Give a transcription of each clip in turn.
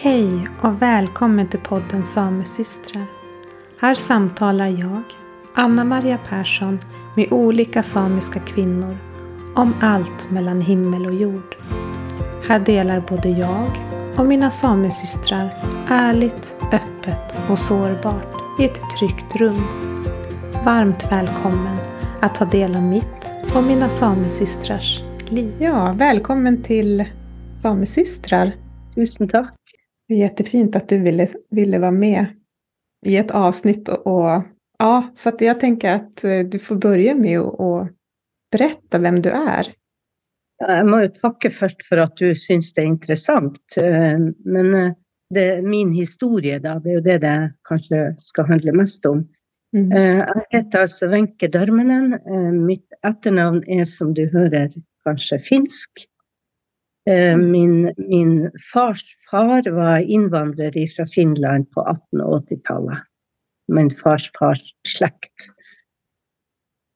Hej och välkommen till podden Samesystrar. Här samtalar jag, Anna Maria Persson, med olika samiska kvinnor om allt mellan himmel och jord. Här delar både jag och mina samesystrar ärligt, öppet och sårbart i ett tryggt rum. Varmt välkommen att ta del av mitt och mina samesystrars liv. Ja, välkommen till Samesystrar. Tusen tack. Det är jättefint att du ville, ville vara med i ett avsnitt. Och, och ja, så att jag tänker att eh, du får börja med att, berätta vem du är. Jeg må jo takke først for at du syns det er interessant. Eh, Men eh, det min historie, da. Det er jo det det kanskje skal handle mest om. Mm. Jeg heter altså Wenche Darmenen. Mitt etternavn er, som du hører, kanskje finsk. Eh, Min, min fars far var innvandrer fra Finland på 1880-tallet. Min fars fars slekt.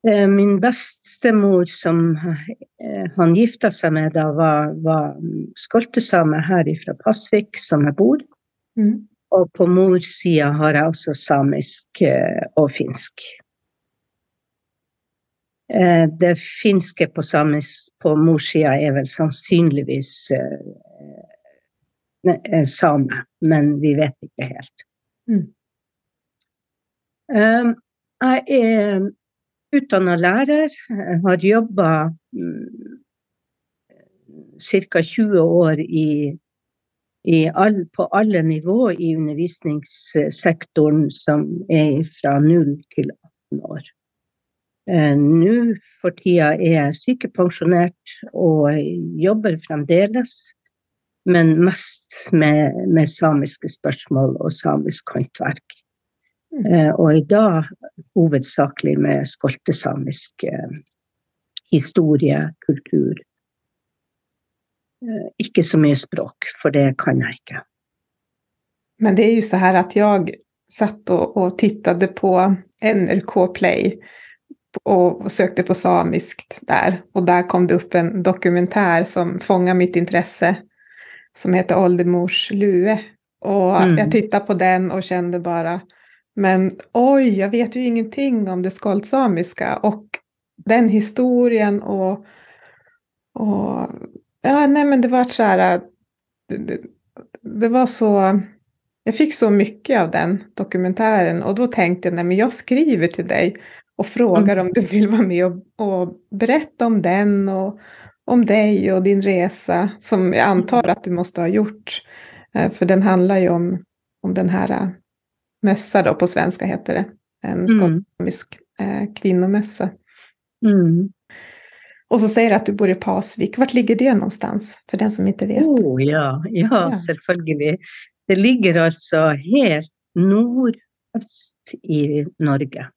Eh, Min bestemor, som eh, han gifta seg med da, var, var skoltesame her fra Pasvik, som jeg bor. Mm. Og på morssida har jeg også samisk og finsk. Eh, Det finske på, samisk, på morssida er vel sannsynligvis eh, eh, same, men vi vet ikke helt. Mm. Eh, Jeg er utdanna lærer, har jobba ca. 20 år i, i all, på alle nivå i undervisningssektoren som er fra 0 til 18 år. Eh, Nå for tida er jeg sykepensjonert og jobber fremdeles, men mest med, med samiske spørsmål og samisk håndverk. Mm. Eh, Og i dag hovedsakelig med skoltesamisk eh, historie, kultur. Eh, Ikke så mye språk, for det kan jeg ikke. Men det er jo så her at jeg satt og, og tittade på NRK Play och, sökte på samiskt där. Och där kom det upp en dokumentär som fångade mitt intresse som heter Oldemors lue. Och Mm. jag tittade på den och kände bara, men oj, jag vet ju ingenting om det skoltsamiska och den historien och, och ja, nej men det var så här, det, det, det var så, jag fick så mycket av den dokumentären och då tänkte jag, nej men jag skriver till dig och frågar Mm. om du vill vara med och, och berätta om den och om dig och din resa som jag antar att du måste ha gjort. Eh, För den handlar ju om, om den här eh, mössa då, på svenska heter det. En Mm. skotsk eh, kvinnomössa. Mm. Och så säger du att du bor i Pasvik. Vart ligger det någonstans? För den som inte vet. Oh, ja, ja, Ja. selvfølgelig. Det ligger altså helt nordøst i Norge.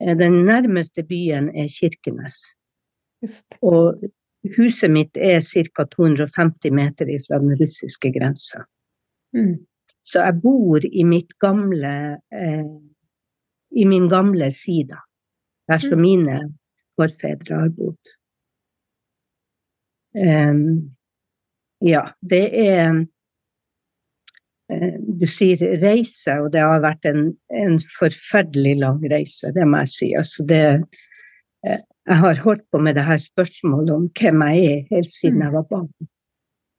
Eh, Den nærmeste byen er Kirkenes. Just. Og huset mitt er ca. 250 meter fra den russiske grensa. Mm. Så jeg bor i mitt gamle eh, i min gamle sida, der som Mm. mine forfedre har bodd. Um, ja, det er Du sier reise, og det har vært en, en forferdelig lang reise, det må jeg si. Altså det, eh, jeg har holdt på med det her spørsmålet om hvem jeg er, helt siden Mm. jeg var barn.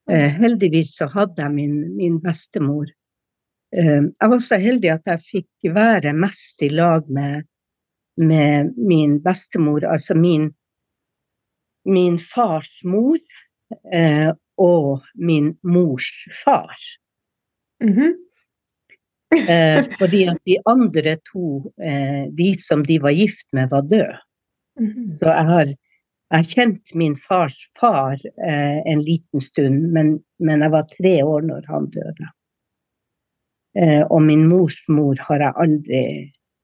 Eh, heldigvis så hadde jeg min, min bestemor. Eh, jeg var så heldig at jeg fikk være mest i lag med, med min bestemor, altså min, min fars mor eh, og min mors far. Mhm. Eh, fordi at de andre to, eh, de som de var gift med, var døde. Mhm. Så jeg har, jeg har kjent min fars far eh, en liten stund, men, men jeg var tre år når han døde. Eh, og min mors mor har jeg aldri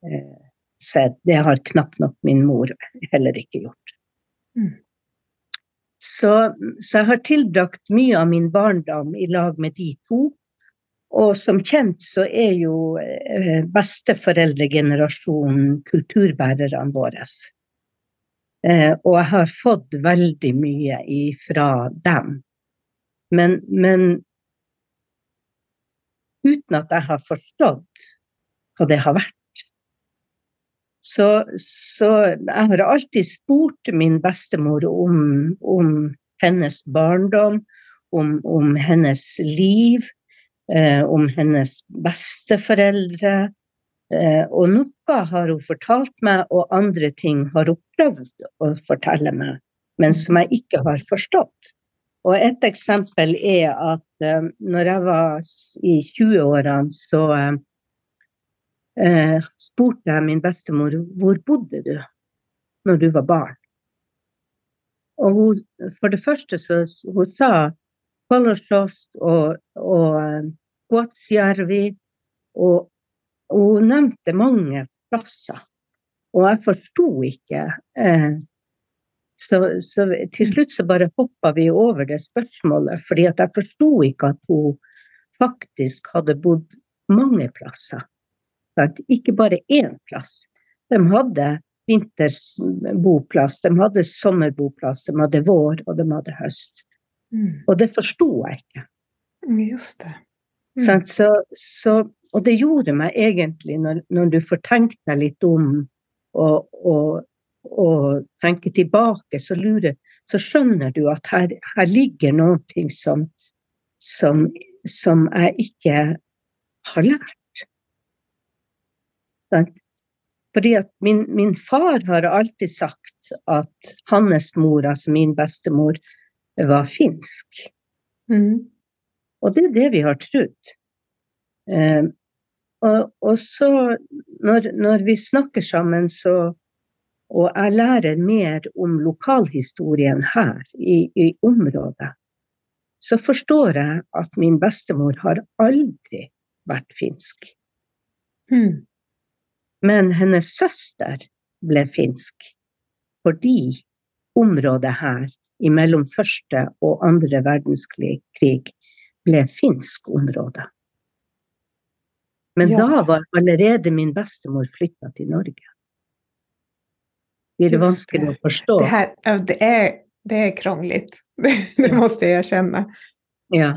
eh, sett. Det har knapt nok min mor heller ikke gjort. Mm. Så, så jeg har tilbrakt mye av min barndom i lag med de to. Og som kjent så er jo eh, besteforeldregenerasjonen kulturbærerne våre. Eh, og jeg har fått veldig mye ifra dem. Men, men uten at jeg har forstått hva det har vært. Så, så jeg har alltid spurt min bestemor om, om hennes barndom, om, om hennes liv, eh, om hennes besteforeldre. Eh, og noe har hun fortalt meg, og andre ting har hun prøvd å fortelle meg, men som jeg ikke har forstått. Og et eksempel er at eh, når jeg var i 20-årene, så eh, spurte jeg min bestemor hvor bodde du når du var barn. Og hun, for det første så hun sa Kolosjost og, og Kuatsjärvi, og, og hun nevnte mange plasser. Og jeg forsto ikke eh, så, så, til slutt så bare hoppa vi over det spørsmålet, fordi jeg forsto ikke at hun faktisk hadde bodd mange plasser. At ikke bare én plass. De hadde vintersboplass, de hadde sommerboplass, de hadde vår, og de hadde høst. Mm. Og det forsto jeg ikke. Just det. Mm. Så, så, og det gjorde meg egentlig, når, når du får tenkt deg litt om og, og og tenker tilbake, så, lurer, så skjønner du at her, her ligger noe som, som, som, jeg ikke har lært. Sant? Fordi at min, min, far har alltid sagt at hans mor, altså min bestemor, var finsk. Mm. Og det er det vi har trodd. Eh, og, og, så, når, når vi snakker sammen, så og jeg lærer mer om lokalhistorien her i, i området. Så forstår jeg at min bestemor har aldri vært finsk. Mm. Men hennes søster ble finsk fordi området her mellom første og andre verdenskrig ble finsk område. Men ja. da var allerede min bestemor flytta til Norge det vanskelig å forstå. Det, her, det, er, det är krångligt, det må jeg erkjenne. Ja.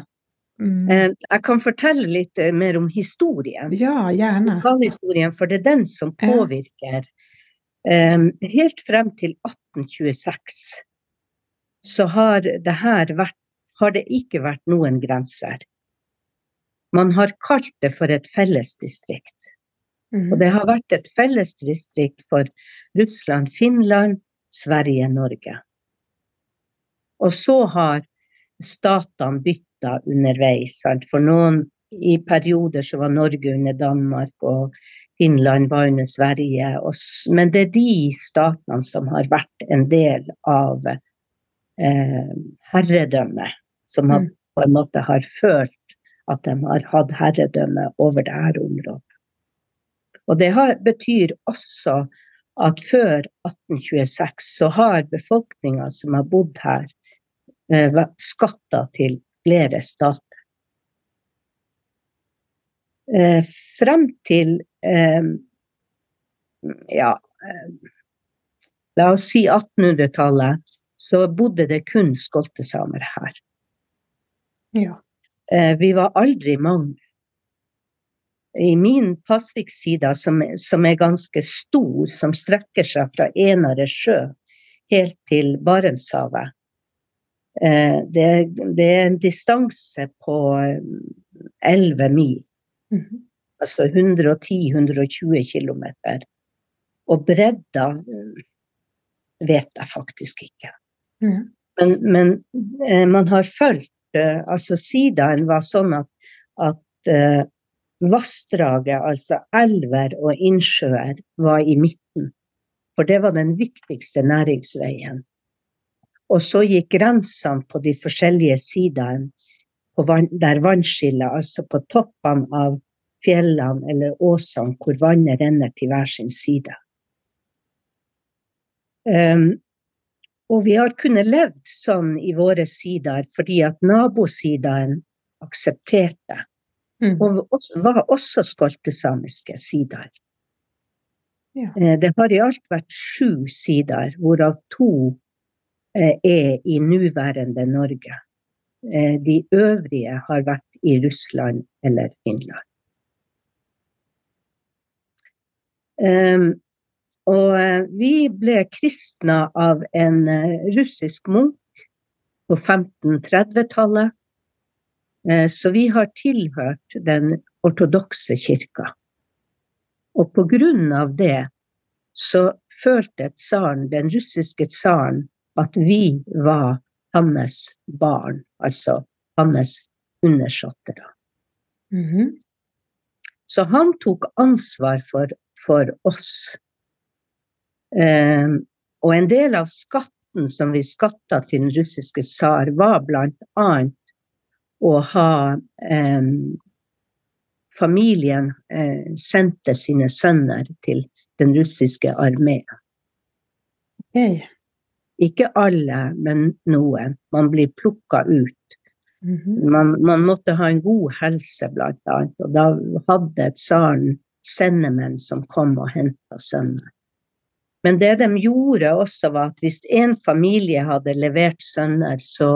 Mm. Eh, jeg kan fortelle litt eh, mer om historien. Ja, gjerne. Lokalhistorien, for det er den som påvirker. Ja. Helt frem til 1826 så har det her vært har det ikke vært noen grenser. Man har kalt det for et fellesdistrikt. Mm. Og det har vært et fellesdistrikt for Russland, Finland, Sverige, Norge. Og så har statene bytta underveis. For noen i perioder så var Norge under Danmark, og Finland var under Sverige. Og, men det er de statene som har vært en del av eh, herredømme, som har, mm. på en måte har følt at de har hatt herredømme over dette området. Og det har, betyr også at før 1826 så har befolkninga som har bodd her, eh, skatta til flere stater. Eh, frem til eh, ja, eh, la oss si 1800-tallet, så bodde det kun skoltesamer her. Ja. Eh, vi var aldri mange i min Pasvik-sida, som, som, er ganske stor, som strekker seg fra Enare sjø helt til Barentshavet. Eh, det, det, er en distanse på 11 eh, mil. Mm -hmm. Altså 110-120 km. Og bredda vet jeg faktisk ikke. Mm. Men, men man har fulgt Altså sidaen var sånn at, at Vassdraget, altså elver og innsjøer, var i midten. For det var den viktigste næringsveien. Og så gikk grensene på de forskjellige sidene vann, der vannskillet, altså på toppene av fjellene eller åsene hvor vannet renner til hver sin side. Um, og vi har kunnet levd sånn i våre sider fordi at nabosidaen aksepterte Mm. Og også, var også skoltesamiske sider. Ja. Eh, det har i alt vært sju sider, hvorav to eh, er i nåværende Norge. Eh, de øvrige har vært i Russland eller Finland. Og eh, vi ble kristna av en uh, russisk munk på 1530-tallet. Uh, så vi har tilhørt den ortodokse kirka. Og på grunn av det så følte tsaren, den russiske tsaren, at vi var hans barn, altså hans undersåttere. Mm -hmm. Så han tok ansvar for for oss. Um, og en del av skatten som vi skatta til den russiske tsar, var bl.a. å ha um, Familien eh, sendte sine sønner til den russiske armeen. Okay. Ikke alle, men noen. Man blir plukka ut. Mm -hmm. man, man, måtte ha en god helse, blant annet. Og da hadde tsaren sendemenn som kom og henta sønner. Men det de gjorde også, var at hvis en familie hadde levert sønner, så,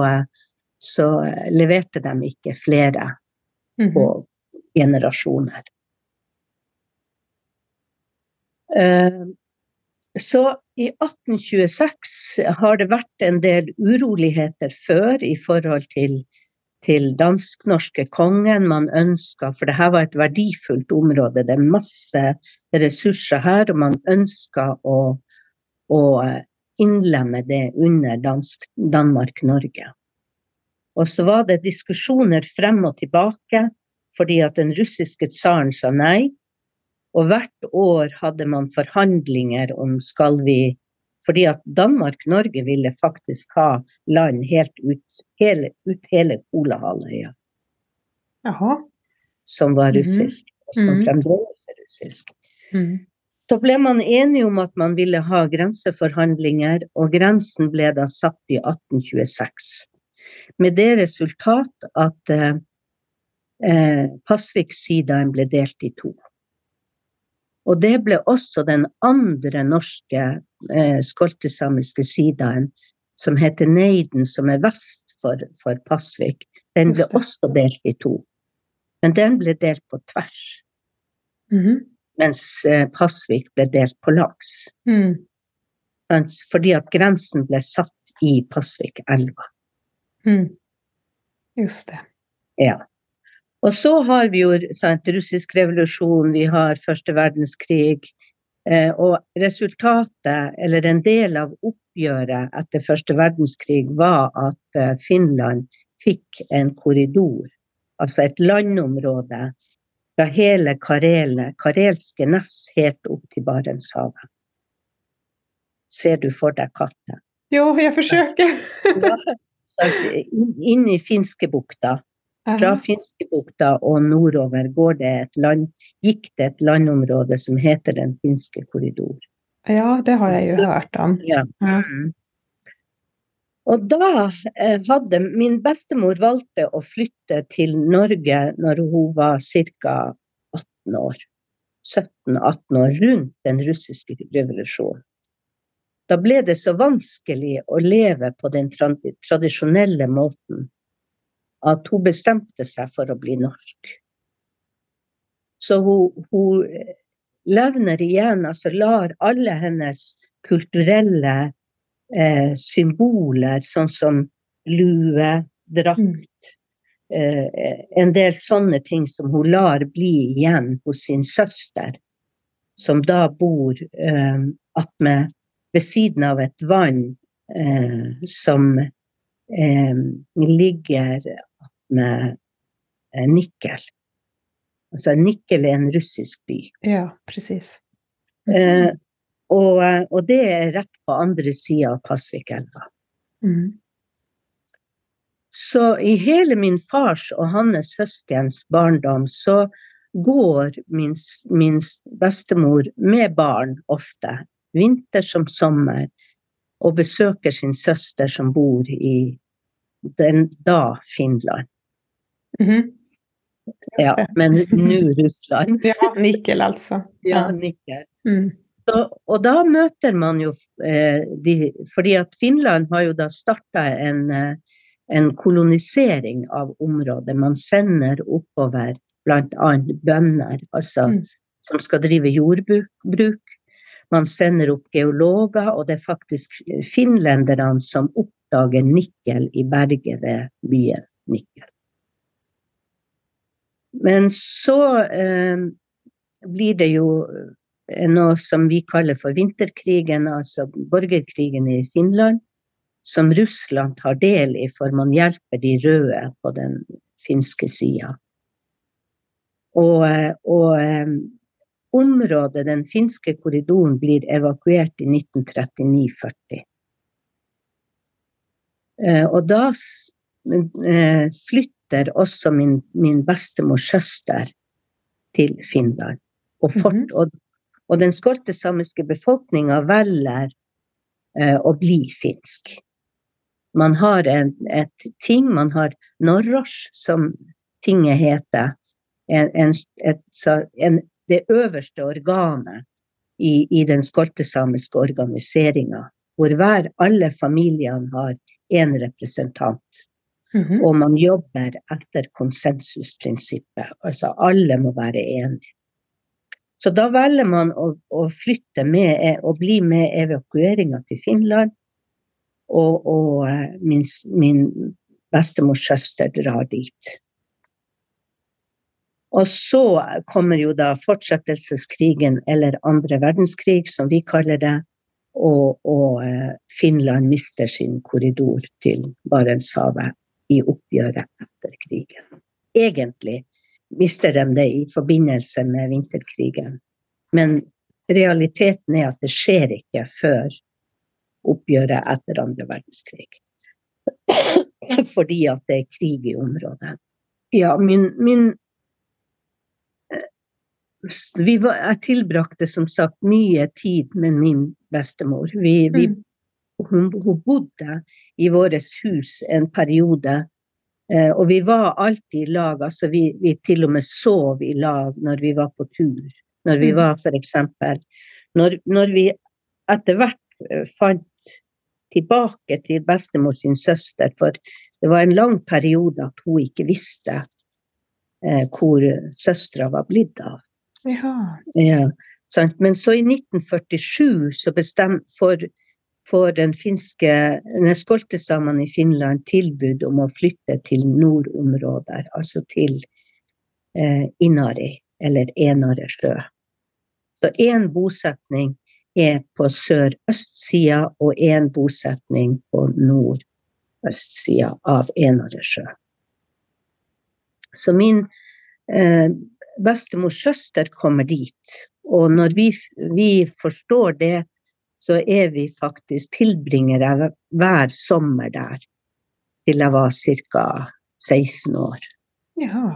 så leverte de ikke flere mhm. på generasjoner. Eh, så i 1826 har det vært en del uroligheter før i forhold til til dansk-norske kongen man ønska, for det her var et verdifullt område, det er masse ressurser her, og man ønska å, å innlemme det under Danmark-Norge. Og så var det diskusjoner frem og tilbake, fordi at den russiske tsaren sa nei. Og hvert år hadde man forhandlinger om skal vi fordi at Danmark-Norge ville faktisk ha land helt ut hele, ut hele Kolahalvøya. Som var mhm. russisk, mm. og som mm. fremdeles er russisk. Mm. Så ble man enige om at man ville ha grenseforhandlinger, og grensen ble da satt i 1826. Med det resultat at eh, eh Pasvik-sidaen ble delt i to. Og det ble også den andre norske eh, skoltesamiske sidaen, som heter Neiden, som er vest for, for Pasvik. Den ble også delt i to. Men den ble delt på tvers. Mm -hmm. Mens eh, Pasvik ble delt på langs. Mm. Fordi at grensen ble satt i Pasvikelva. Mm. Just det. Ja. Og så har vi jo sant, russisk revolusjon, vi har første verdenskrig. Eh, og resultatet, eller en del av oppgjøret etter første verdenskrig, var at eh, Finland fikk en korridor, altså et landområde fra hele Karele, karelske Ness helt opp til Barentshavet. Ser du for deg kartet? Jo, jeg forsøker. ja, inn i Finskebukta. Fra Finskebukta og nordover går det et land, gikk det et landområde som heter Den finske korridor. Ja, det har jeg jo hørt om. Ja. Mm. Og da eh, hadde min bestemor valgte å flytte til Norge når hun var ca. 18 år. 17-18 år, rundt den russiske revolusjonen. Da ble det så vanskelig å leve på den tradisjonelle måten at hun bestemte seg for å bli norsk. Så hun, hun levner igjen, altså lar alle hennes kulturelle eh, symboler, sånn som lue, drakt, eh, en del sånne ting som hun lar bli igjen hos sin søster, som da bor eh, attmed ved siden av et vann eh, som eh, ligger med eh, Nikkel. Altså Nikkel er en russisk by. Ja, presis. Eh, og, og, det er rett på andre sida av Pasvikelva. Mm. Så i hele min fars og hans søskens barndom så går min, min bestemor med barn ofte, vinter som sommer, og besøker sin søster som bor i den da Finland. Mm -hmm. Ja, men nå Russland. ja, Nikkel altså. Ja, Nikkel. Mm. Så, og da møter man jo eh, de Fordi at Finland har jo da starta en, eh, en kolonisering av området. Man sender oppover bl.a. bønder, altså mm. som skal drive jordbruk. Man sender opp geologer, og det er faktisk finlenderne som oppdager nikkel i berget ved byen Nikkel. Men så eh, blir det jo noe som vi kaller for vinterkrigen, altså borgerkrigen i Finland, som Russland tar del i, for man hjelper de røde på den finske sida. Og, og eh, området, den finske korridoren, blir evakuert i 1939-40. Uh, eh, og da uh, flytter også min, min bestemors søster til Finland. Og, fort, mm -hmm. og, og den skoltesamiske befolkninga velger eh, å bli finsk. Man har en, et ting, man har Norrosh, som tinget heter. En, en, et, det øverste organet i, i den skoltesamiske organiseringa. Hvor hver, alle familiene har én representant. Mm -hmm. Og man jobber etter konsensusprinsippet. Altså alle må være enige. Så da velger man å, å flytte med, og bli med evakueringa til Finland og, og eh, min, min bestemors søster drar dit. Og så kommer jo da fortsettelseskrigen, eller andre verdenskrig, som vi kaller det. Og, og eh, Finland mister sin korridor til Barentshavet i oppgjøret etter krigen. Egentlig mister de det i forbindelse med vinterkrigen. Men realiteten er at det skjer ikke før oppgjøret etter andre verdenskrig. Fordi at det er krig i området. Ja, min, min eh, var, Jeg tilbrakte som sagt mye tid med min bestemor. Vi, vi, mm. Hun, hun, bodde i vårt hus en periode. Eh, og vi var alltid i lag. altså vi, vi, til og med sov i lag når vi var på tur. Når vi mm. var f.eks. Når, når vi etter hvert eh, fant tilbake til bestemor sin søster, for det var en lang periode at hun ikke visste eh, hvor søstera var blitt av. Ja. Ja, Men så i 1947 så bestemte for, for den finske skoltesamene i Finland tilbud om å flytte til nordområder, altså til eh, Inari, eller Enare sjø. Så én bosetning er på sør-østsida og en bosetning på nord-østsida av Enaresjø. Så min eh, bestemors søster kommer dit. Og når vi, vi, forstår det, så er vi faktisk tilbringere hver sommer der. Til jeg var ca. 16 år. Ja.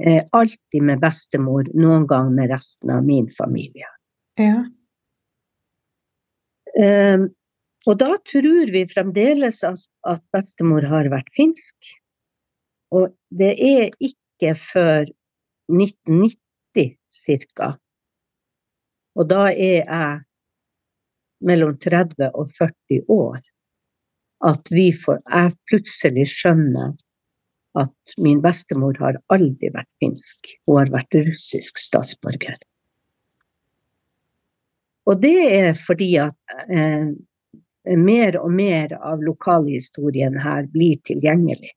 Eh, alltid med bestemor, noen gang med resten av min familie. Ja. Um, og da tror vi fremdeles at bestemor har vært finsk. Og det er ikke før 1990 ca. Og da er jeg mellom 30 og 40 år at vi får, jeg plutselig skjønner at min bestemor har aldri vært finsk. Hun har vært russisk statsborger. Og det er fordi at eh, mer og mer av lokalhistorien her blir tilgjengelig.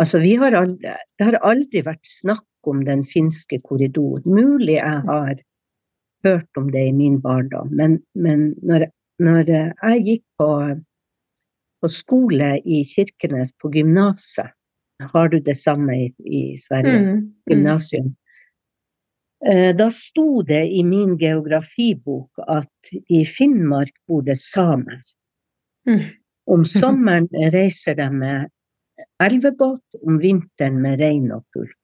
Altså, vi har aldri, det har aldri vært snakk om den finske korridoren. Mulig jeg har hørt om det i min barndom, men, men når, når, jeg gikk på, på, skole i Kirkenes, på gymnaset Har du det samme i, i Sverige? Mm, mm. Gymnasium. Eh, da sto det i min geografibok at i Finnmark bor det samer. Mm. Om sommeren reiser de med elvebåt, om vinteren med rein og pulk.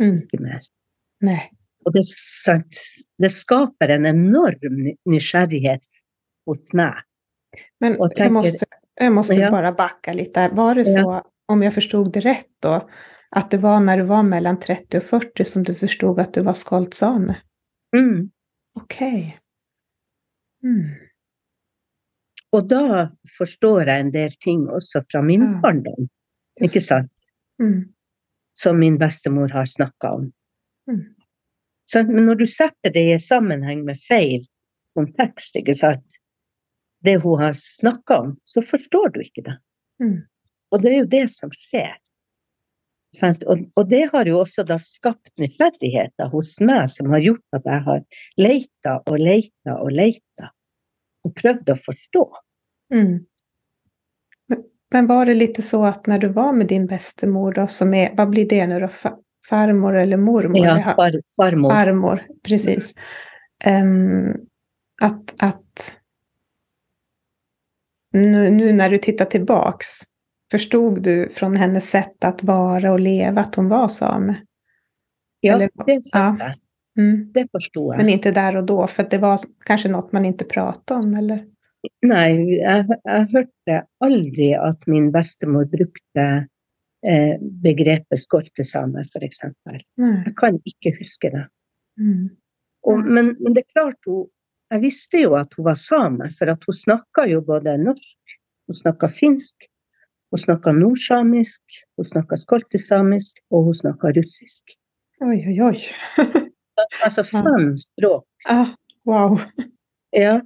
Mm. Ikke mer. Nei. Og det, det, skaper en enorm nysgjerrighet hos meg. Men tenker, jeg måste, jeg måste ja. bare backa litt der. Var det så, ja. om jeg forstod det rett da, at det var når du var mellom 30 og 40 som du forstod at du var skoltsame? Mm. Ok. Mm. og da forstår jeg en del ting også fra min Ja. barndom, ikke sant, Mm. som min bestemor har snakka om. Mm. Men når du setter det i sammenheng med feil kontekst, ikke sant, det hun har snakka om, så forstår du ikke det. Mm. Og det er jo det som skjer. Sant? Og, og det har jo også da skapt nysgjerrigheter hos meg, som har gjort at jeg har leita og leita og leita. Og prøvd å forstå. Mm. Men, var det litt så at når du var med din bestemor, da, som er Hva blir det nå, då, Fa- farmor eller mormor? Ja, far, farmor. Farmor, precis. Um, att, att nu, nu när du tittar tillbaks, förstod du från hennes sätt att vara och leva att hon var same? Ja, eller- det ja. jeg. Mm. Det forsto jeg. Men inte där och då, för det var kanske något man inte pratade om, eller? Nei, jeg, jeg hørte aldri at min bestemor brukte begrepet skoltesame, f.eks. Nej. Jeg kan ikke huske det. Mm. Og, Mm. men, men det er klart, hun, jeg visste jo at hun var same, for at hun snakka jo både norsk, hun snakka finsk, hun snakka nordsamisk, hun snakka skoltesamisk, og hun snakka russisk. Oi, oi, oi. Altså fem språk. ah, wow. Ja.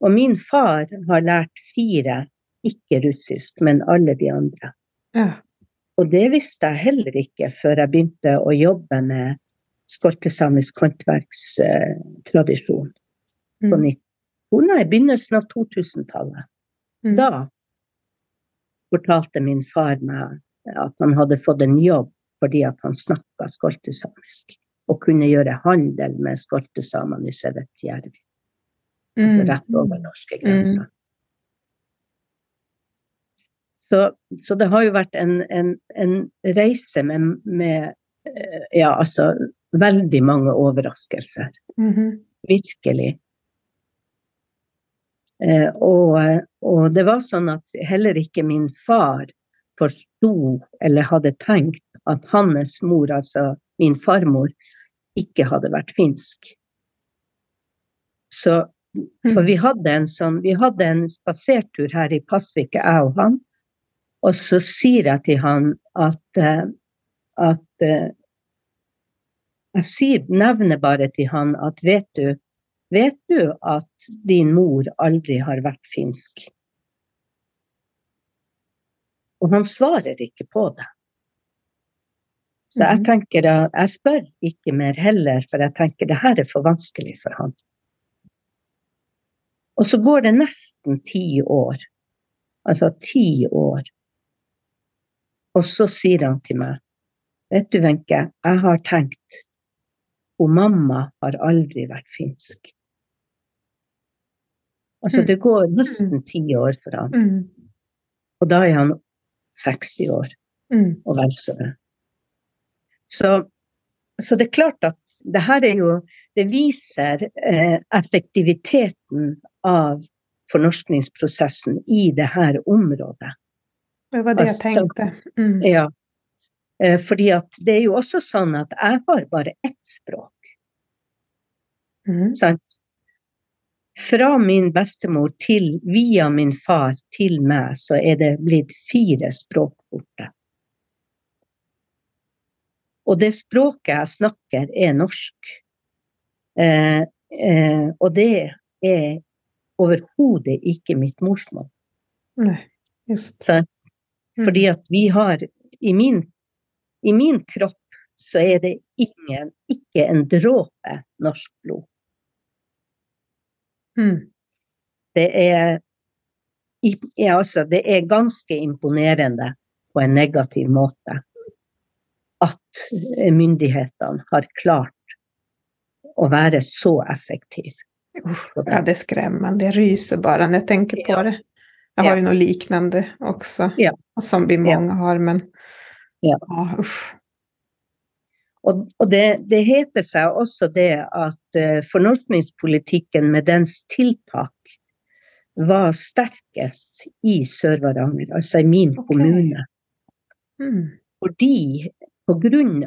Og min far har lært fire, ikke russisk, men alle de andre. Ja. Og det visste jeg heller ikke før jeg begynte å jobbe med skoltesamisk håndverkstradisjon på Mm. 90 Nei, i begynnelsen av 2000-tallet. Mm. Da fortalte min far meg at han hadde fått en jobb fordi at han snakka skoltesamisk. Og kunne gjøre handel med skoltesamene i Sevetjärvi, altså Mm. rett over norske grenser. Så, så det har jo vært en, en, en reise med, med eh, ja, altså veldig mange overraskelser. Mhm. Virkelig. Eh, og, og det var sånn at heller ikke min far forsto eller hadde tenkt at hans mor, altså min farmor, ikke hadde vært finsk. Så, for vi hadde en sånn, vi hadde en spasertur her i Pasvik, jeg og han. Og så sier jeg til han at, eh, at eh, Jeg sier, nevner bare til han at vet du, vet du at din mor aldri har vært finsk? Og han svarer ikke på det. Så jeg Mhm. tenker at jeg spør ikke mer heller, for jeg tenker det her er for vanskelig for han. Og så går det nesten ti år. Altså ti år. Og så sier han til meg, vet du Wenche, jeg har tenkt, og mamma har aldri vært finsk. Altså Mm. det går nesten ti år for han, Mm. og da er han 60 år. Mm. og vel så det. Så, så det er klart at det her er jo Det viser eh, effektiviteten av fornorskningsprosessen i det her området. Det var det jeg tenkte. Mm. Ja. Eh, fordi at det er jo også sånn at jeg har bare ett språk. Mm. Sant? Fra min bestemor til via min far til meg, så er det blitt fire språk borte. Og det språket jeg snakker, er norsk. Eh, eh, og det er overhodet ikke mitt morsmål. Nei, just. Så, fordi at vi har i min, I min kropp så er det ingen, ikke en dråpe norsk blod. Mm. Det er, ja, altså, det er ganske imponerende på en negativ måte at eh, myndighetene har klart å være så effektive. Uff, ja, det er skremmende. Jeg ryser bare når jeg tenker på det. Jag har Ja. ju något liknande också. Ja. Som vi många har, men Ja. Ah, uff. Og, og det, det heter seg også det at uh, fornorskningspolitikken med dens tiltak var sterkest i Sør-Varanger, altså i min okay. kommune. Mm. Fordi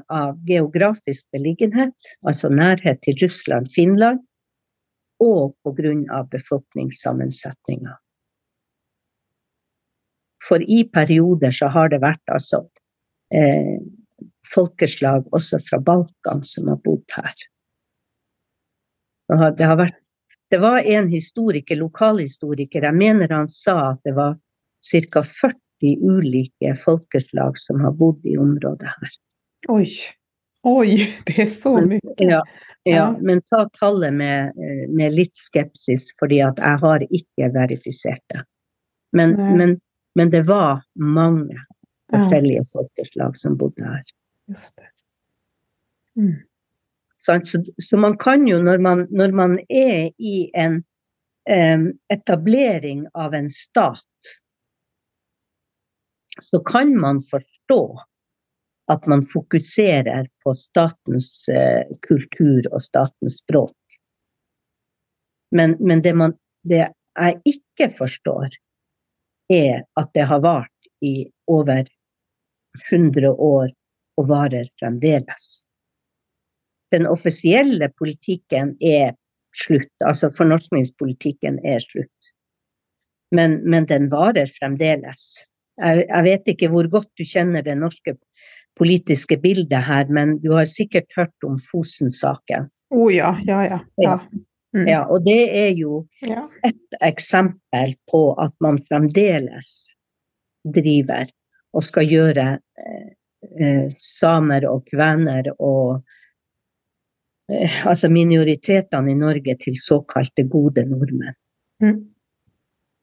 av geografisk beliggenhet, altså nærhet til Russland, Finland, og av befolkningssammensetninga. For i perioder så har det vært altså eh, folkeslag også fra Balkan som har bodd her. Det, har vært, det var en historiker, lokalhistoriker, jeg mener han sa at det var ca. 40 ulike folkeslag som har bodd i området her. Oi, oi, det er så mye. Ja, ja, men ta tallet med, med, litt skepsis, fordi at jeg har ikke verifisert det. Men, men, men det var mange forskjellige folkeslag som bodde her. Just det. Mm. Så, så, man kan jo, når man, når man er i en um, etablering av en stat, så kan man forstå at man fokuserer på statens uh, kultur og statens språk. Men, men det, man, det jeg ikke forstår, er at det har vart i over 100 år og varer fremdeles. Den offisielle politikken er slutt, altså fornorskningspolitikken er slutt. Men, men den varer fremdeles. Jeg, jeg, vet ikke hvor godt du kjenner det norske politiske bildet her, men du har sikkert hørt om Fosen-saken. Å oh, ja, ja, ja. ja. Mm. ja. Og det er jo ja. et eksempel på at man fremdeles driver og skal gjøre eh, eh, samer og kvener og eh, altså minoritetene i Norge til såkalte gode nordmenn. Mm.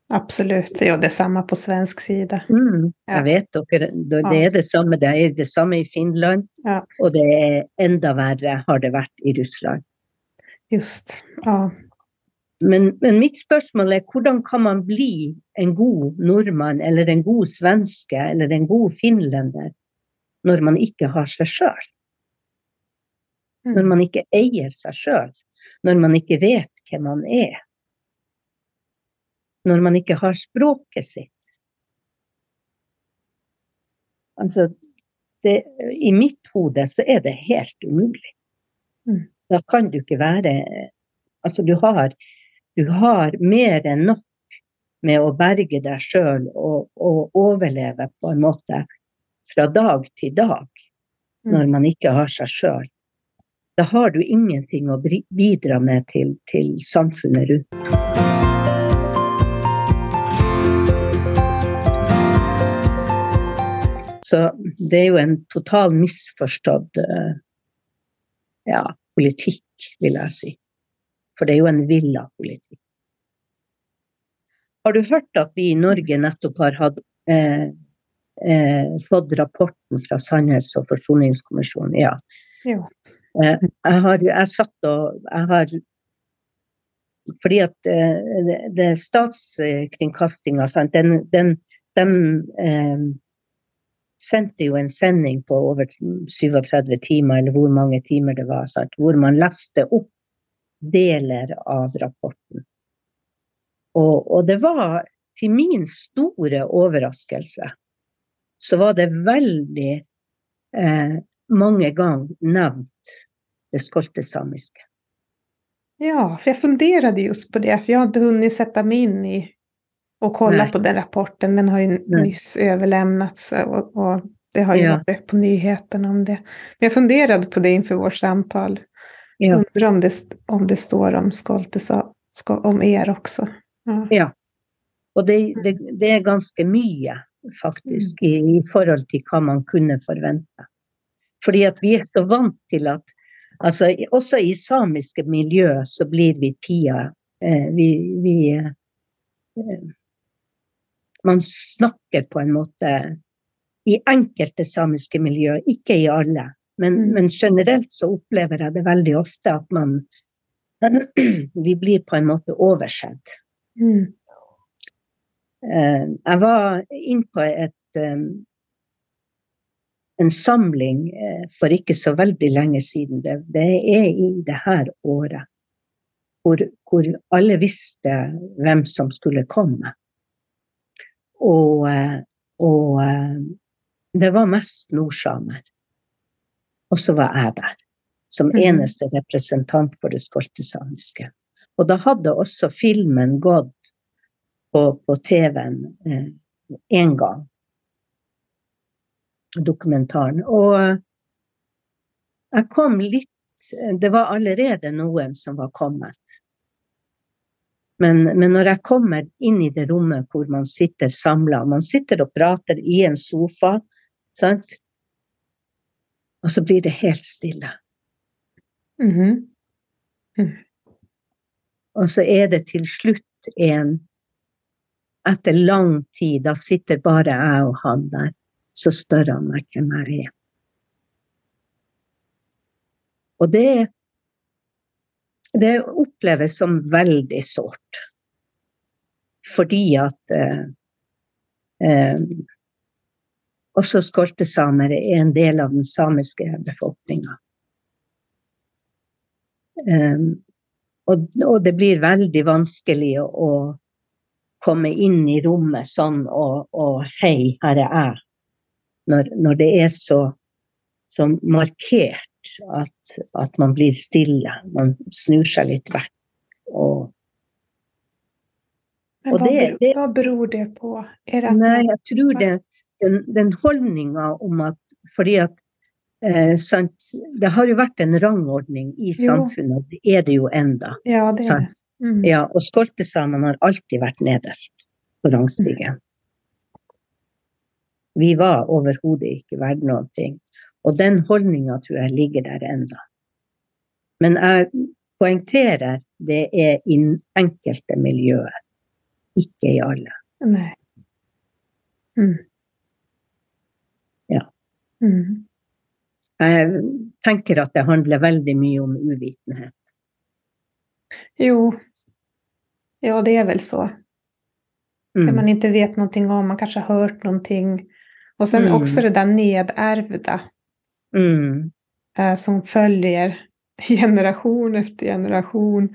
Absolutt. Det er jo det samme på svensk side. Mm, jeg vet dere, det er det samme. Det er det samme i Finland, ja. og det er enda verre har det vært i Russland. Just. Ja. Men, men, mitt spørsmål er hvordan kan man bli en god nordmann eller en god svenske eller en god finlender når man ikke har seg sjøl. Mm. Når man ikke eier seg sjøl. Når man ikke vet hvem man er. Når man ikke har språket sitt. Altså, det, I mitt hode så er det helt umulig. Mm. Da kan du ikke være Altså, du har, du har mer enn nok med å berge deg sjøl og, og overleve på en måte fra dag til dag mm. når man ikke har seg sjøl. Da har du ingenting å bidra med til, til samfunnet rundt. Så det er jo en total misforstått eh, ja, politikk, vil jeg si. For det er jo en villa politikk. Har du hørt at vi i Norge nettopp har hatt eh, eh, fått rapporten fra Sannhets- og forsoningskommisjonen. Ja. ja. Eh, jeg har jeg satt og jeg har Fordi at eh, det, det statskringkastinga, den, den, den eh, sendte jo en sending på over 37 timer, eller hvor mange timer det var, sant? hvor man leste opp deler av rapporten. Og, og, det var til min store overraskelse så var det veldig eh, mange ganger nevnt det skoltesamiske. Ja, for jeg funderte just på det, for jeg hadde hunnit sette meg inn i og kolla Nej. på den rapporten. Den har jo Nej. nyss överlämnats og och, det har jo ja. varit på nyheterna om det. Men jag funderade på det inför vårt samtal. Ja. Undrar om det, om det står om Skoltesa, om er også. Ja. ja. Og det, det, det, er ganske mye faktisk, i, i, forhold til hva man kunne forvente. Fordi at vi er så vant til at altså, Også i samiske miljø så blir vi tida eh, vi, vi eh, Man snakker på en måte i enkelte samiske miljø, ikke i alle. Men, mm. men generelt så opplever jeg det veldig ofte at man Vi blir på en måte oversett. Mm. Eh, jeg var inn på et, eh, en samling eh, for ikke så veldig lenge siden. Det, det er i det her året. Hvor, hvor, alle visste hvem som skulle komme. Og, og det var mest nordsamer. Og så var jeg der. Som mm. eneste representant for det skoltesamiske. Og da hadde også filmen gått på, på TV-en eh, gang. Dokumentaren. Og jeg kom litt Det var allerede noen som var kommet. Men, men, når jeg kommer inn i det rommet hvor man sitter samla, man sitter og prater i en sofa, sant? og så blir det helt stille. Mm -hmm. mm. Og så er det til slutt en Etter lang tid, da sitter bare jeg og han der, så spør han meg hvem jeg er. Og det det oppleves som veldig sårt. Fordi at eh, eh, også skoltesamer er en del av den samiske befolkninga. Eh, og, og, det blir veldig vanskelig å, å, komme inn i rommet sånn og, og Hei, her er jeg. Når, når det er så, så markert at, at, man blir stille. Man snur seg litt vekk. Og, Men hva, det, det, hva beror det på? Det nei, jeg tror det den, den holdninga om at Fordi at eh, sant, Det har jo vært en rangordning i samfunnet, og det er det jo enda. Ja, det er det. Mm. Ja, og skoltesamene har alltid vært nederst på rangstigen. Mm. Vi var overhodet ikke verdt noen ting. Og den holdninga tror jeg ligger der enda. Men jeg poengterer det er i enkelte miljøer, ikke i alle. Nei. Mm. Ja. Mm. Jeg tenker at det handler veldig mye om uvitenhet. Jo, ja det er vel så. Mm. Det man ikke vet noe om, man kanskje har hørt noe. Og så mm. også det der nedarvede. Mm. Eh, som följer generation efter generation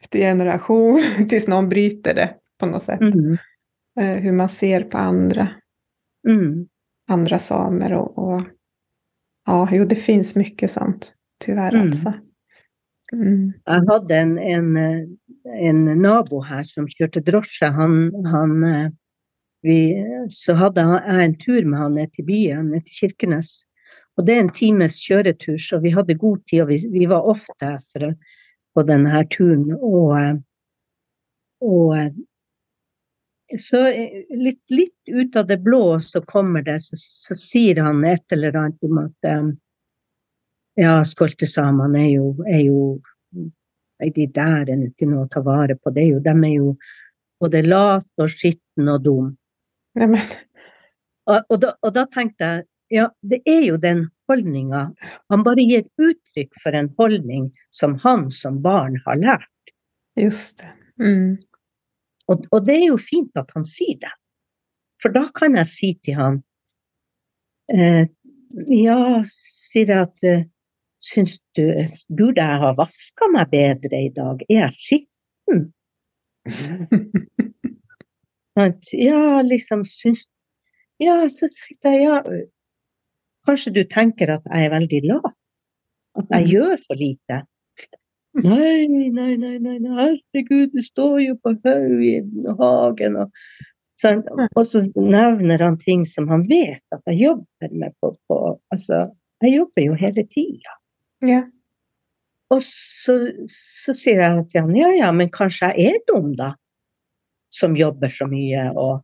efter generation tills någon bryter det på något sätt. Mm. Eh, hur man ser på andra. Mm. Andra samer och, och, ja, jo det finns mycket sånt. Tyvärr mm. alltså. Mm. Jeg hadde en, en, en, nabo her som kjørte drosje. Han, han vi, så hadde jeg en tur med han ned til byen, ned til Kirkenes. Og det er en times kjøretur, så vi hadde god tid, og vi, vi var ofte for, på denne turen. Og, og så litt, litt, ut av det blå så kommer det, så, så sier han et eller annet om at ja, skoltesamene er jo, er jo de der er ikke noe å ta vare på. Det er jo, de er jo både late og skitne og dum. Og, og, og da tenkte jeg ja, det er jo den holdninga. Han bare gir uttrykk for en holdning som han som barn har lært. Just det. Mm. Og, og, det er jo fint at han sier det. For da kan jeg si til han eh, Ja, sier jeg at eh, Syns du Burde jeg ha vaska meg bedre i dag? Er jeg skitten? ja, liksom syns Ja, så tenkte jeg ja Kanskje du tenker at jeg er veldig lat? At jeg mm. gjør for lite? Nei, nei, nei, nei, herregud, du står jo på haug i hagen. Og, så, og, så nevner han ting som han vet at jeg jobber med på, på Altså, jeg jobber jo hele tida. Ja. Og så, så, sier jeg til han ja, ja, men kanskje jeg er dum, da. Som jobber så mye og.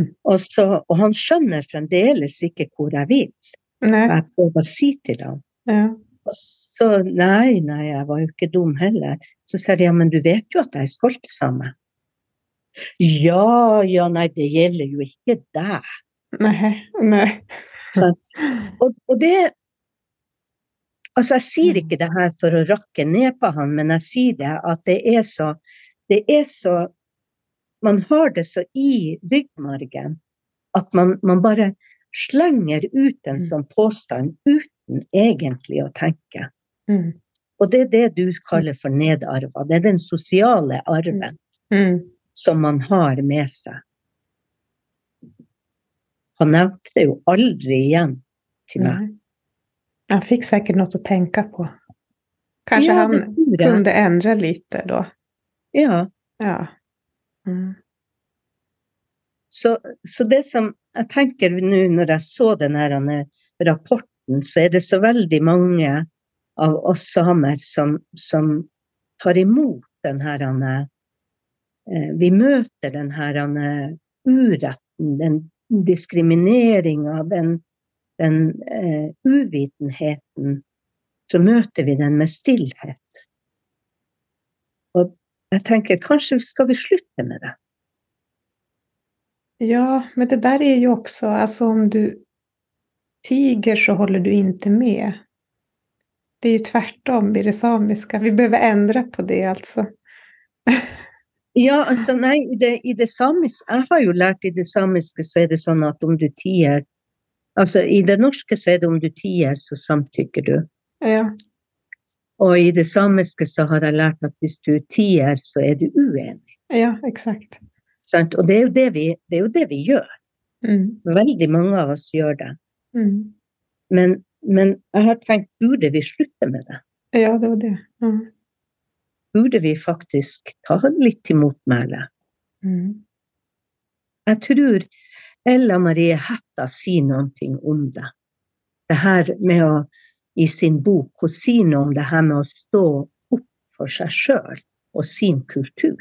Og, så, og, han skjønner fremdeles ikke hvor jeg vil. Nei. Jeg prøver å si til ham. Ja. Og så nei, nei, jeg var jo ikke dum heller. Så sier jeg ja, men du vet jo at jeg er skoltesame. Ja, ja, nei, det gjelder jo ikke deg. Nei, nei. Så, og, og, det Altså, jeg sier ikke det her for å rakke ned på han, men jeg sier det at det er så Det er så man har det så i ryggmargen at man, man bare slenger ut en mm. sånn påstand uten egentlig å tenke. Mm. Og det er det du kaller for nedarva. Det er den sosiale arven mm. som man har med seg. Han nevnte det jo aldri igjen til meg. Han fikk sikkert noe å tenke på. Kanskje ja, han kunne endre litt da? Ja. Ja. Mm. Så, så, det som jeg tenker nå når jeg så denne rapporten, så er det så veldig mange av oss samer som, som tar imot den her eh, Vi møter den her uretten, den diskrimineringa, den, den uh, uvitenheten. Så møter vi den med stillhet. Jeg tenker kanskje skal vi slutte med det. Ja, men det der er jo også Altså om du tiger så holder du ikke med. Det er jo tvärtom i det samiske. Vi behöver ändra på det altså. ja, altså nei, i det, i det samiske Jeg har jo lært i det samiske så er det sånn at om du tier Altså i det norske så er det om du tier, så samtykker du. Ja. Og i det samiske så har jeg lært at hvis du tier, så er du uenig. Ja, eksakt. Sant? Og det er, det, vi, det er jo det vi gjør. Mm. Veldig mange av oss gjør det. Mm. Men, men, jeg har tenkt, burde vi slutte med det? Ja, det var det. Mm. Burde vi faktisk ta litt til motmæle? Mm. Jeg tror Ella Marie Hætta sier noe om det. Det her med å i sin bok hun sier noe om det her med å stå opp for seg sjøl og sin kultur.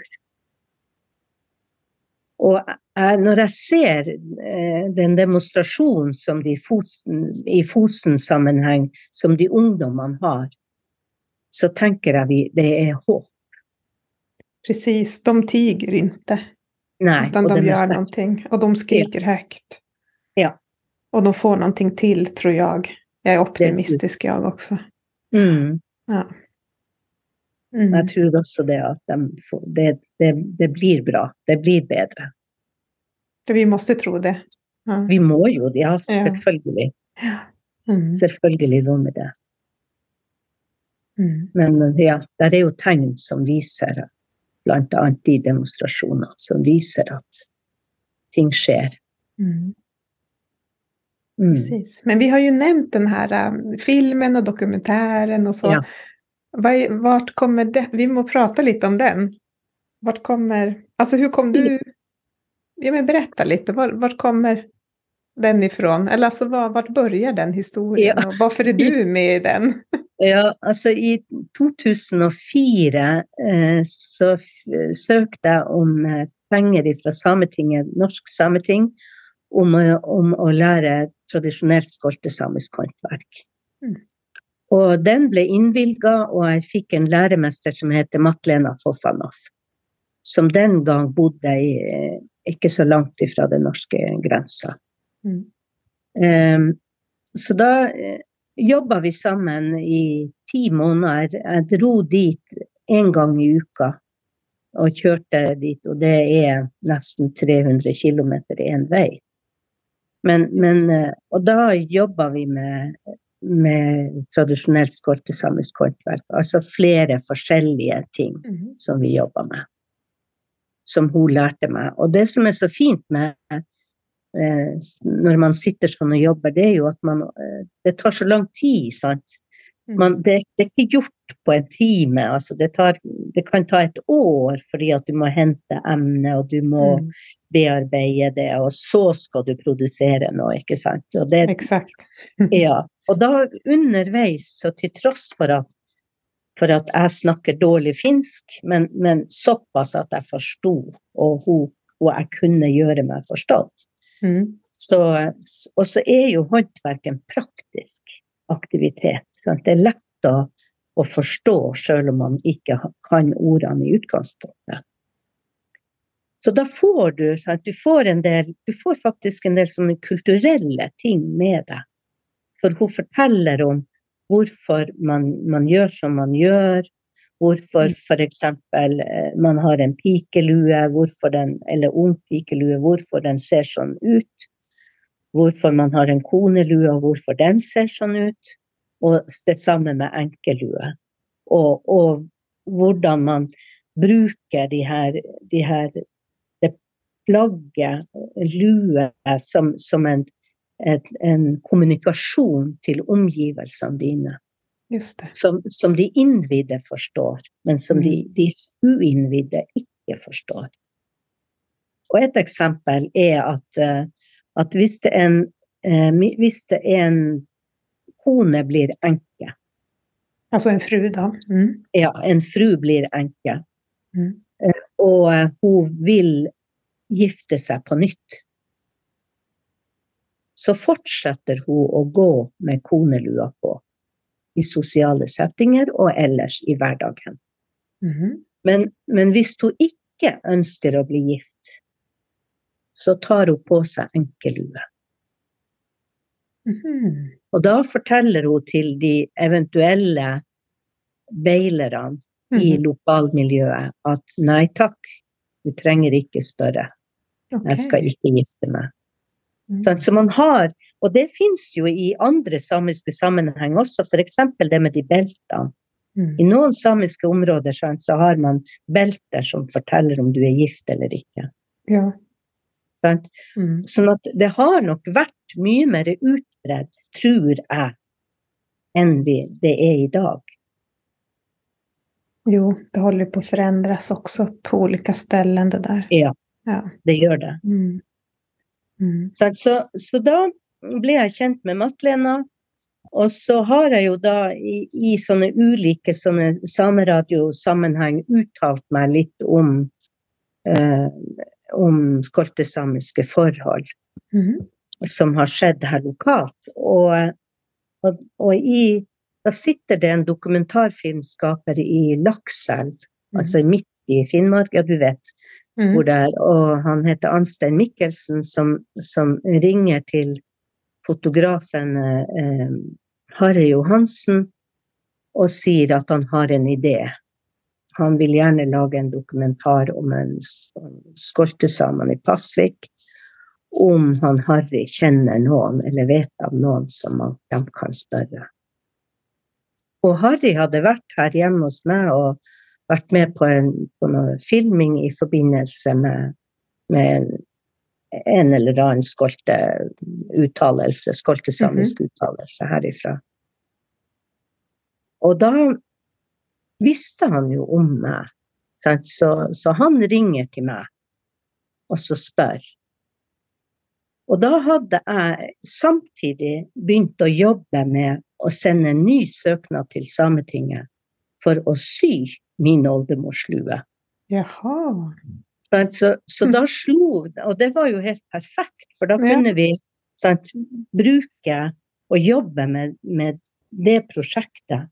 Og jeg, når jeg ser eh, den demonstrasjonen som de Fosen, i Fosen-sammenheng som de ungdommene har, så tenker jeg vi, det er håp. Precis, de tiger ikke. Nei, utan de gjør noe, og de skriker ja. høyt. Ja. Og de får noe til, tror jag. Jag er optimistisk jeg også. Mm. Ja. Mm. Jeg tror også det at de får, det, det, det, blir bra. Det blir bedre. Vi må tro det. Ja. Vi må jo det, ja, selvfølgelig. Ja. Mm. Selvfølgelig må vi det. Mm. Men ja, det er jo tegn som viser, annet de demonstrasjonene, som viser at ting skjer. Mm. Mm. Precis. Men vi har ju nämnt den här um, filmen och dokumentären och så. Ja. Vart kommer det? Vi må prata lite om den. Vart kommer, alltså hur kom du, ja men berätta lite, vart, vart kommer den ifrån? Eller alltså var, vart börjar den historien ja. och varför är du med i den? Ja, alltså i 2004 eh, så sökte jag om eh, pengar ifrån Sametinget, Norsk Sameting, om, om å lære tradisjonelt skoltesamisk håndverk. Mm. Og den ble innvilga, og jeg fikk en læremester som heter Matlena Fofanov. Som den gang bodde i, ikke så langt ifra den norske grensa. Mm. Um, så da eh, jobba vi sammen i ti måneder. Jeg dro dit en gang i uka og kjørte dit, og det er nesten 300 km én vei. Men, men, eh, og da jobber vi med, med tradisjonelt skoltesamisk håndverk. Altså flere forskjellige ting mm. som vi jobber med. Som hun lærte meg. Og det som er så fint med eh, når man sitter sånn og jobber, det er jo at man eh, Det tar så lang tid, sant. Mm. Man, det, det, er ikke gjort på en time. Altså det, tar, det, kan ta et år fordi at du må hente emne, og du må mm. bearbeide det, og så skal du produsere noe, ikke sant. Og det, Exakt. ja. Og da underveis, så til tross for at, for at jeg snakker dårlig finsk, men, men såpass at jeg forsto, og, og jeg kunne gjøre meg forstått. Mm. Så, og så er jo håndverk en praktisk aktivitet. Sant? Det er lett å, å forstå selv om man ikke kan ordene i utgangspunktet. Så da får du, sant? du får en del, du får faktisk en del sånne kulturelle ting med deg. For hun forteller om hvorfor man, man gjør som man gjør, hvorfor mm. f.eks. Eh, man har en pikelue, den, eller ung pikelue, hvorfor den ser sånn ut hvorfor man har en konelue, og hvorfor den ser sånn ut. Og det samme med enkelue. Og, og, hvordan man bruker de her, de her det plagget, lue, som, som en, et, en, kommunikasjon til omgivelsene dine. Som, som, de innvidde forstår, men som mm. de, de uinnvidde ikke forstår. Og et eksempel er at, eh, at hvis, det en, eh, hvis det en kone blir enke Altså en fru, da? Mm. Ja, en fru blir enke. Mm. Eh, og hun vil gifte seg på nytt. Så fortsetter hun å gå med konelua på i sosiale settinger og ellers i hverdagen. Mm. Men, men hvis hun ikke ønsker å bli gift, så tar hun på seg enkelue. Mm. Og da forteller hun til de eventuelle beilerne i Mhm. lokalmiljøet at nei takk, du trenger ikke spørre. Jeg skal ikke gifte meg. Mm. Så man har, og det finnes jo i andre samiske sammenheng også, f.eks. det med de beltene. Mm. I noen samiske områder så har man belter som forteller om du er gift eller ikke. Ja. Mm. Sånn at det har nok vært mye mer utbredt, tror jeg, enn det er i dag. Jo, det håller på att förändras också på olika ställen det där. Ja, Ja. det gjør det. Mm. Mm. Så, Så, så da ble jeg kjent med Matlena. Og så har jeg jo da i, i sånne ulike sånne sameradiosammenheng uttalt meg litt om, eh, om skoltesamiske forhold Mm. Som har skjedd her lokalt. Og, og, og i, da sitter det en dokumentarfilmskaper i Lakselv, altså midt i Finnmark, ja du vet Mm. hvor det er, og han heter Arnstein Mikkelsen, som, som ringer til fotografen eh, Harry Johansen og sier at han har en idé. Han vil gjerne lage en dokumentar om en skoltesamene i Pasvik. Om han Harry kjenner noen eller vet av noen som man, de kan spørre. Og Harry hadde vært her hjemme hos meg og vært med på, en, på filming i forbindelse med, med en eller annen skolte-uttalelse, skoltesamisk uttalelse herifra. Og da visste han jo om meg? Så, så han ringer til meg og så spør. Og da hadde jeg samtidig begynt å jobbe med å sende en ny søknad til Sametinget for å sy min oldemors lue. Jaha. Så, så da slo Og det var jo helt perfekt, for da Ja. kunne vi sant, bruke og jobbe med, med det prosjektet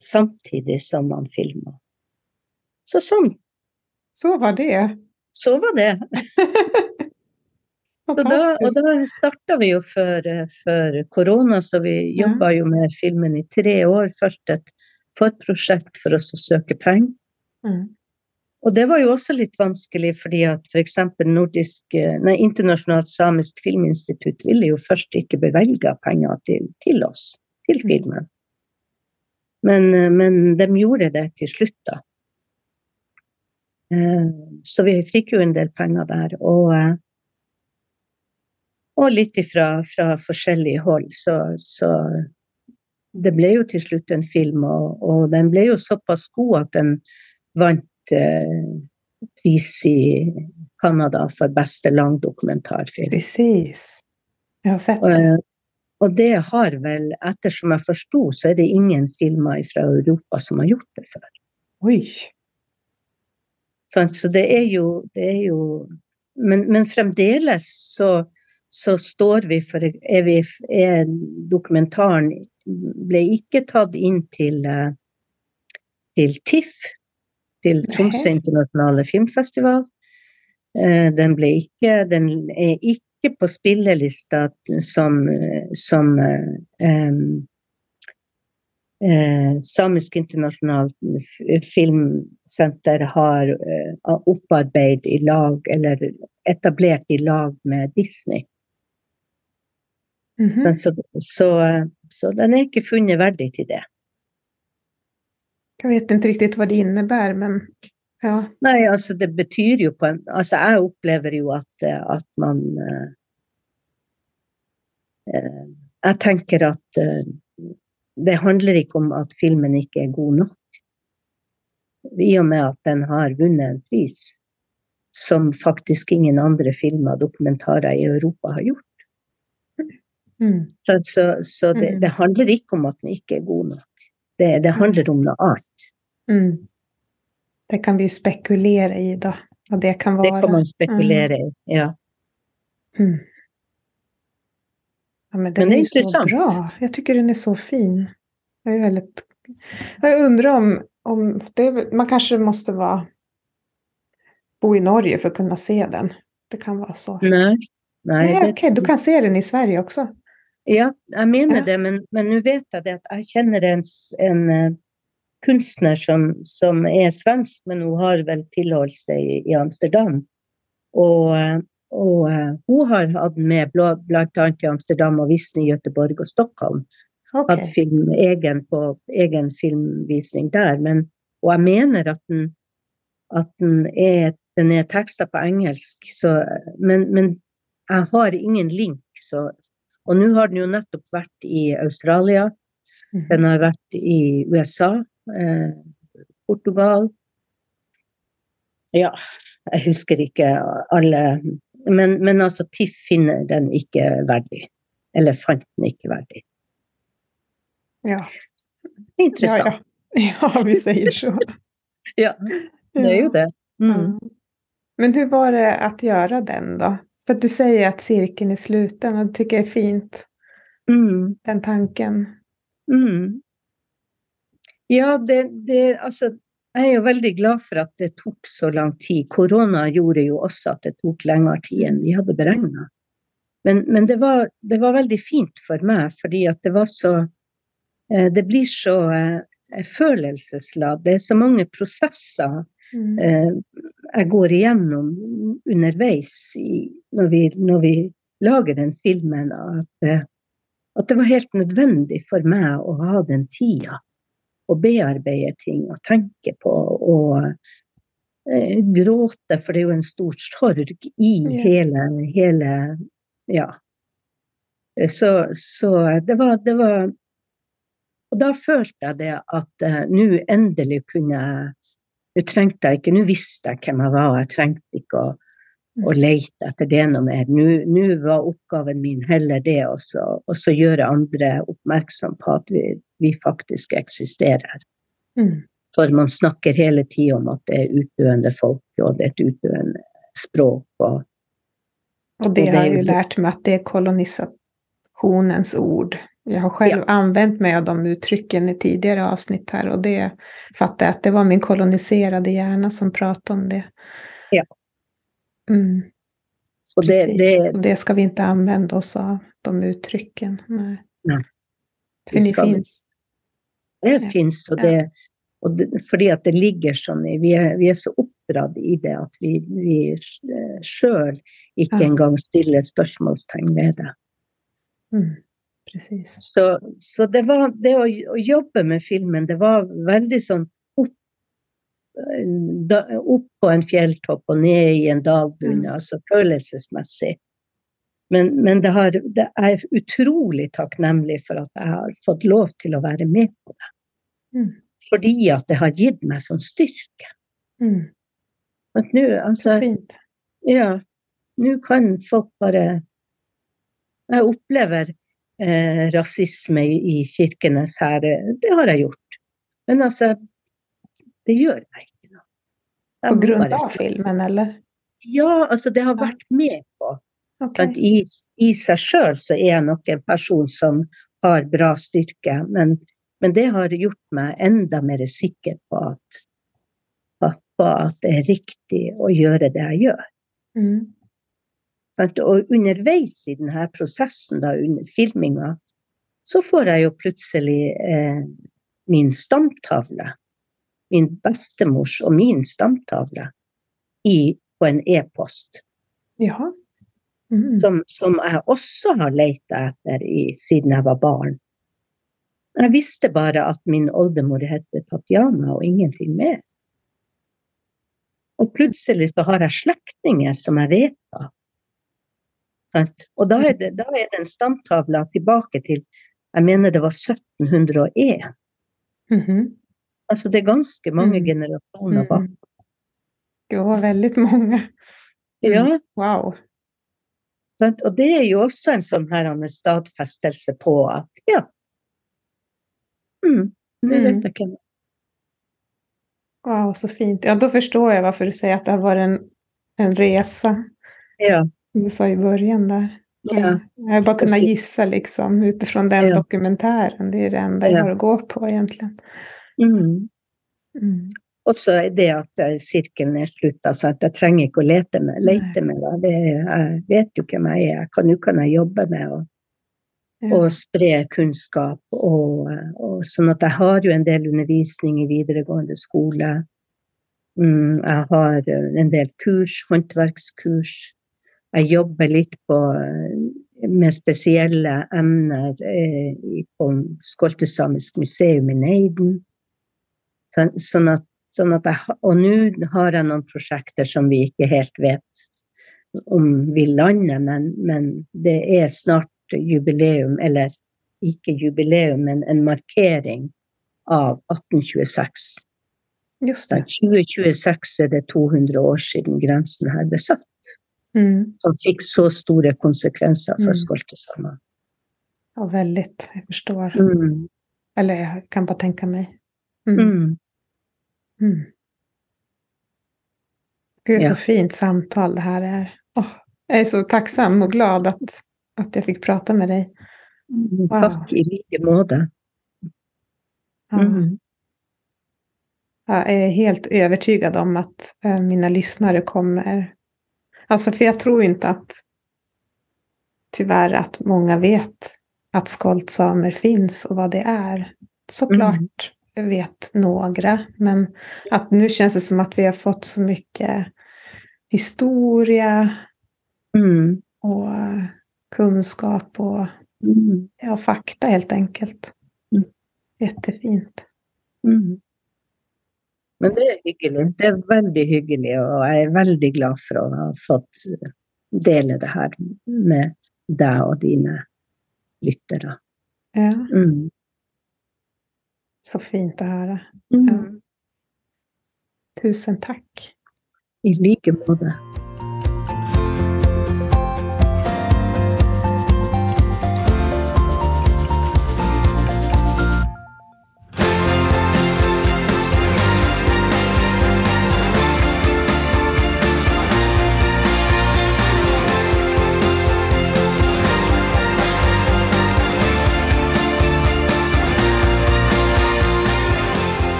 samtidig som man filma. Så sånn. Så var det. Så var det. Da, og da starta vi jo før, eh, før korona, så vi jobba jo med filmen i tre år. Først et forprosjekt for oss å søke penger. Mm. Og det var jo også litt vanskelig, fordi at f.eks. nordisk eh, Nei, Internasjonalt samisk filminstitutt ville jo først ikke bevelge penger til, til oss, til filmen. Men, eh, men de gjorde det til slutt, da. Så vi fikk jo en del penger der. Og, og litt ifra fra forskjellige hold. Så, så det ble jo til slutt en film, og, og den ble jo såpass god at den vant eh, pris i Canada for beste langdokumentarfilm. Presis. Jeg har sett Og, det. eh, og det har vel, ettersom jeg forsto, så er det ingen filmer fra Europa som har gjort det før. Oi. Sant? Så det er jo, det er jo men, men fremdeles så, så står vi for er vi, er Dokumentaren ble ikke tatt inn til, eh, til TIFF, til Tromsø internasjonale filmfestival. Eh, Den, ble ikke, den er ikke på spillelista som, som um, eh, Samisk internasjonalt filmsenter har eh, opparbeidet i lag, eller etablert i lag med Disney. Mhm. Men så, så, så den er ikke funnet verdig til det. Jeg vet ikke riktig hva det innebærer, men ja. Nei, altså det betyr jo på en Altså jeg opplever jo at, at man eh, eh, Jeg tenker at eh, det handler ikke om at filmen ikke er god nok. I og med at den har vunnet en pris, som faktisk ingen andre filmer og dokumentarer i Europa har gjort. Mm. Så, så, så det, Mm. det handler ikke om at den ikke er god nok. Det, det handler om noe annet. Mm. Det kan vi spekulere i da. vad det kan være. Det kan man spekulere i. Ja. Mm. Ja, men den Men det är är ju så bra. Jag tycker den är så fin. Jag, är väldigt... jag undrar om, om det man kanske måste vara bo i Norge för att kunna se den. Det kan vara så. Nei, Nej, det- okej, du kan se den i Sverige också. Ja, jeg mener Ja. det, men, nå vet jeg det at jeg kjenner en, en uh, kunstner som, som er svensk, men hun har vel tilholdt seg i, i Amsterdam. Og, eh, og uh, hun har hatt med bl.a. i Amsterdam og vist i Göteborg og Stockholm. Okay. Hatt film egen på egen filmvisning der. Men, og jeg mener at den, at den er, den er teksta på engelsk, så, men, men jeg har ingen link. Så, og nå har den jo nettopp vært i Australia, Mhm. den har vært i USA, eh, Portugal Ja, jeg husker ikke alle Men, men altså, TIFF finner den ikke verdig. Eller fant den ikke verdig. Ja. Er interessant. Ja, ja. ja, vi sier så. Ja, det er jo det. Mm. Men hvordan var det å gjøre den då? För att du säger att cirkeln är sluten och det tycker jag är fint. Mm. Den tanken. Mm. Ja, det, det Altså, jeg er jo veldig glad for at det tok så lang tid. Korona gjorde jo også at det tok lengre tid enn vi hadde beregna. Men, men det, var, det var veldig fint for meg, fordi at det var så eh, Det blir så eh, følelsesladd. Det er så mange prosesser Mm. eh, jeg går igjennom underveis i, når, vi, når vi lager den filmen, at, eh, at det var helt nødvendig for meg å ha den tida. Å bearbeide ting og tenke på og eh, gråte, for det er jo en stor sorg i Ja. hele, hele Ja. Så, så det var, det var Og da følte jeg det at eh, nå endelig kunne jeg nå trengte jeg ikke, nå visste jeg hvem jeg var, jeg trengte ikke å, å lete etter det noe mer. Nå, var oppgaven min heller det også, og så gjøre andre oppmerksom på at vi, vi faktisk eksisterer. Mm. For man snakker hele tida om at det er utdøende folk, og det er et utdøende språk. Og, og det Och det har jo lært meg ju- lärt mig att det er kolonisationens ord. Jag har själv använt mig av de uttrycken i tidigare avsnitt här och det fattar jag att det var min koloniserade hjärna som pratade om det. Ja. Mm, og det, det, och det ska vi inte använda oss av, de uttrycken. Nej. Nej, För det ska vi det Ja. och Ja. det, og det Fordi at det ligger sånn Vi er, vi er så oppdratt i det at vi, vi sjøl ikke Ja. engang stiller spørsmålstegn ved det. Mm. Så, så det var det å, å jobbe med filmen, det var veldig sånn opp, da, opp på en fjelltopp og ned i en dalbunn, Mm. altså følelsesmessig. Men, men det, har, det er utrolig takknemlig for at jeg har fått lov til å være med på det. Mm. Fordi at det har gitt meg sånn styrke. Mm, At nå, altså, fint. ja, nå kan folk bare Jeg opplever eh, rasisme i, Kirkenes her, det har jeg gjort. Men altså, det gjør meg ikke noe. På grunn av filmen eller? Ja, altså det har vært med på. Okay. I, I seg sjøl så er jeg nok en person som har bra styrke, men, men det har gjort meg enda mer sikker på at, at, på at det er riktig å gjøre det jeg gjør. Mm. Og underveis i denne prosessen, da, under filminga, så får jeg jo plutselig eh, min stamtavle. Min bestemors og min stamtavle i, på en e-post. Ja. Mm. Som, som jeg også har leita etter i, siden jeg var barn. Jeg visste bare at min oldemor het Tatjana, og ingenting mer. Og plutselig så har jeg slektninger som jeg vet av. Sant? Og da er, det, da er den stamtavla tilbake til jeg mener det var 1701. Mhm. Altså det er ganske mange Mm. generasjoner bak. Mm. Jo, veldig mange. Mm. Ja, Wow. sant? og det er jo også en sånn her en stadfestelse på at ja, mm, nu Mm. vet jeg hvem Wow, så fint. Ja, da forstår jeg hvorfor du sier at det har vært en, en resa. Ja, Du sa i början där. ja, Jag har bara kunnat gissa liksom utifrån den Ja. dokumentären. Det är det enda jag Ja. har att gå på egentligen. mm. Mm. Og så er det at eh, sirkelen er slutt. Altså at jeg trenger ikke å lete med, lete det. Jeg vet jo hvem jeg er. Kan, nå kan jeg jobbe med å Ja. og spre kunnskap. Og, og sånn at jeg har jo en del undervisning i videregående skole. Mm, jeg har eh, en del kurs, håndverkskurs. Jeg jobber litt på, eh, med spesielle emner eh, på Skoltesamisk museum i Neiden. Sånn, sånn at, sånn at jeg, og nå har jeg noen prosjekter som vi ikke helt vet om vi lander, men, men det er snart jubileum, eller ikke jubileum, men en markering av 1826. Just det. 2026 er det 200 år siden grensen her ble satt, Mm. som fikk så store konsekvenser for Mm. skoltesamer. Ja, veldig. Jeg forstår. Mm. Eller jeg kan bare tenke meg. Mm. Mm. Mm. Gud, Ja. så fint samtale det her er. Åh, jeg er så tacksam og glad at, at jeg fikk prate med dig. Mm. Wow. Takk i like måte. Ja. Jeg er helt overbevist om at mine mina lyssnare kommer... Alltså, för jag tror inte att tyvärr att många vet att skoltsamer finns och vad det är. Såklart vet några, men att nu känns det som att vi har fått så mycket historia Mm. och kunskap och Mm. ja, fakta helt enkelt. Mm. Jättefint. Mm. Men det er hyggelig. Det er veldig hyggelig, og jeg er veldig glad for å ha fått dele det her med deg og dine lyttere. Ja, Mm. så fint å høre. Mm. Tusen takk. I like måte.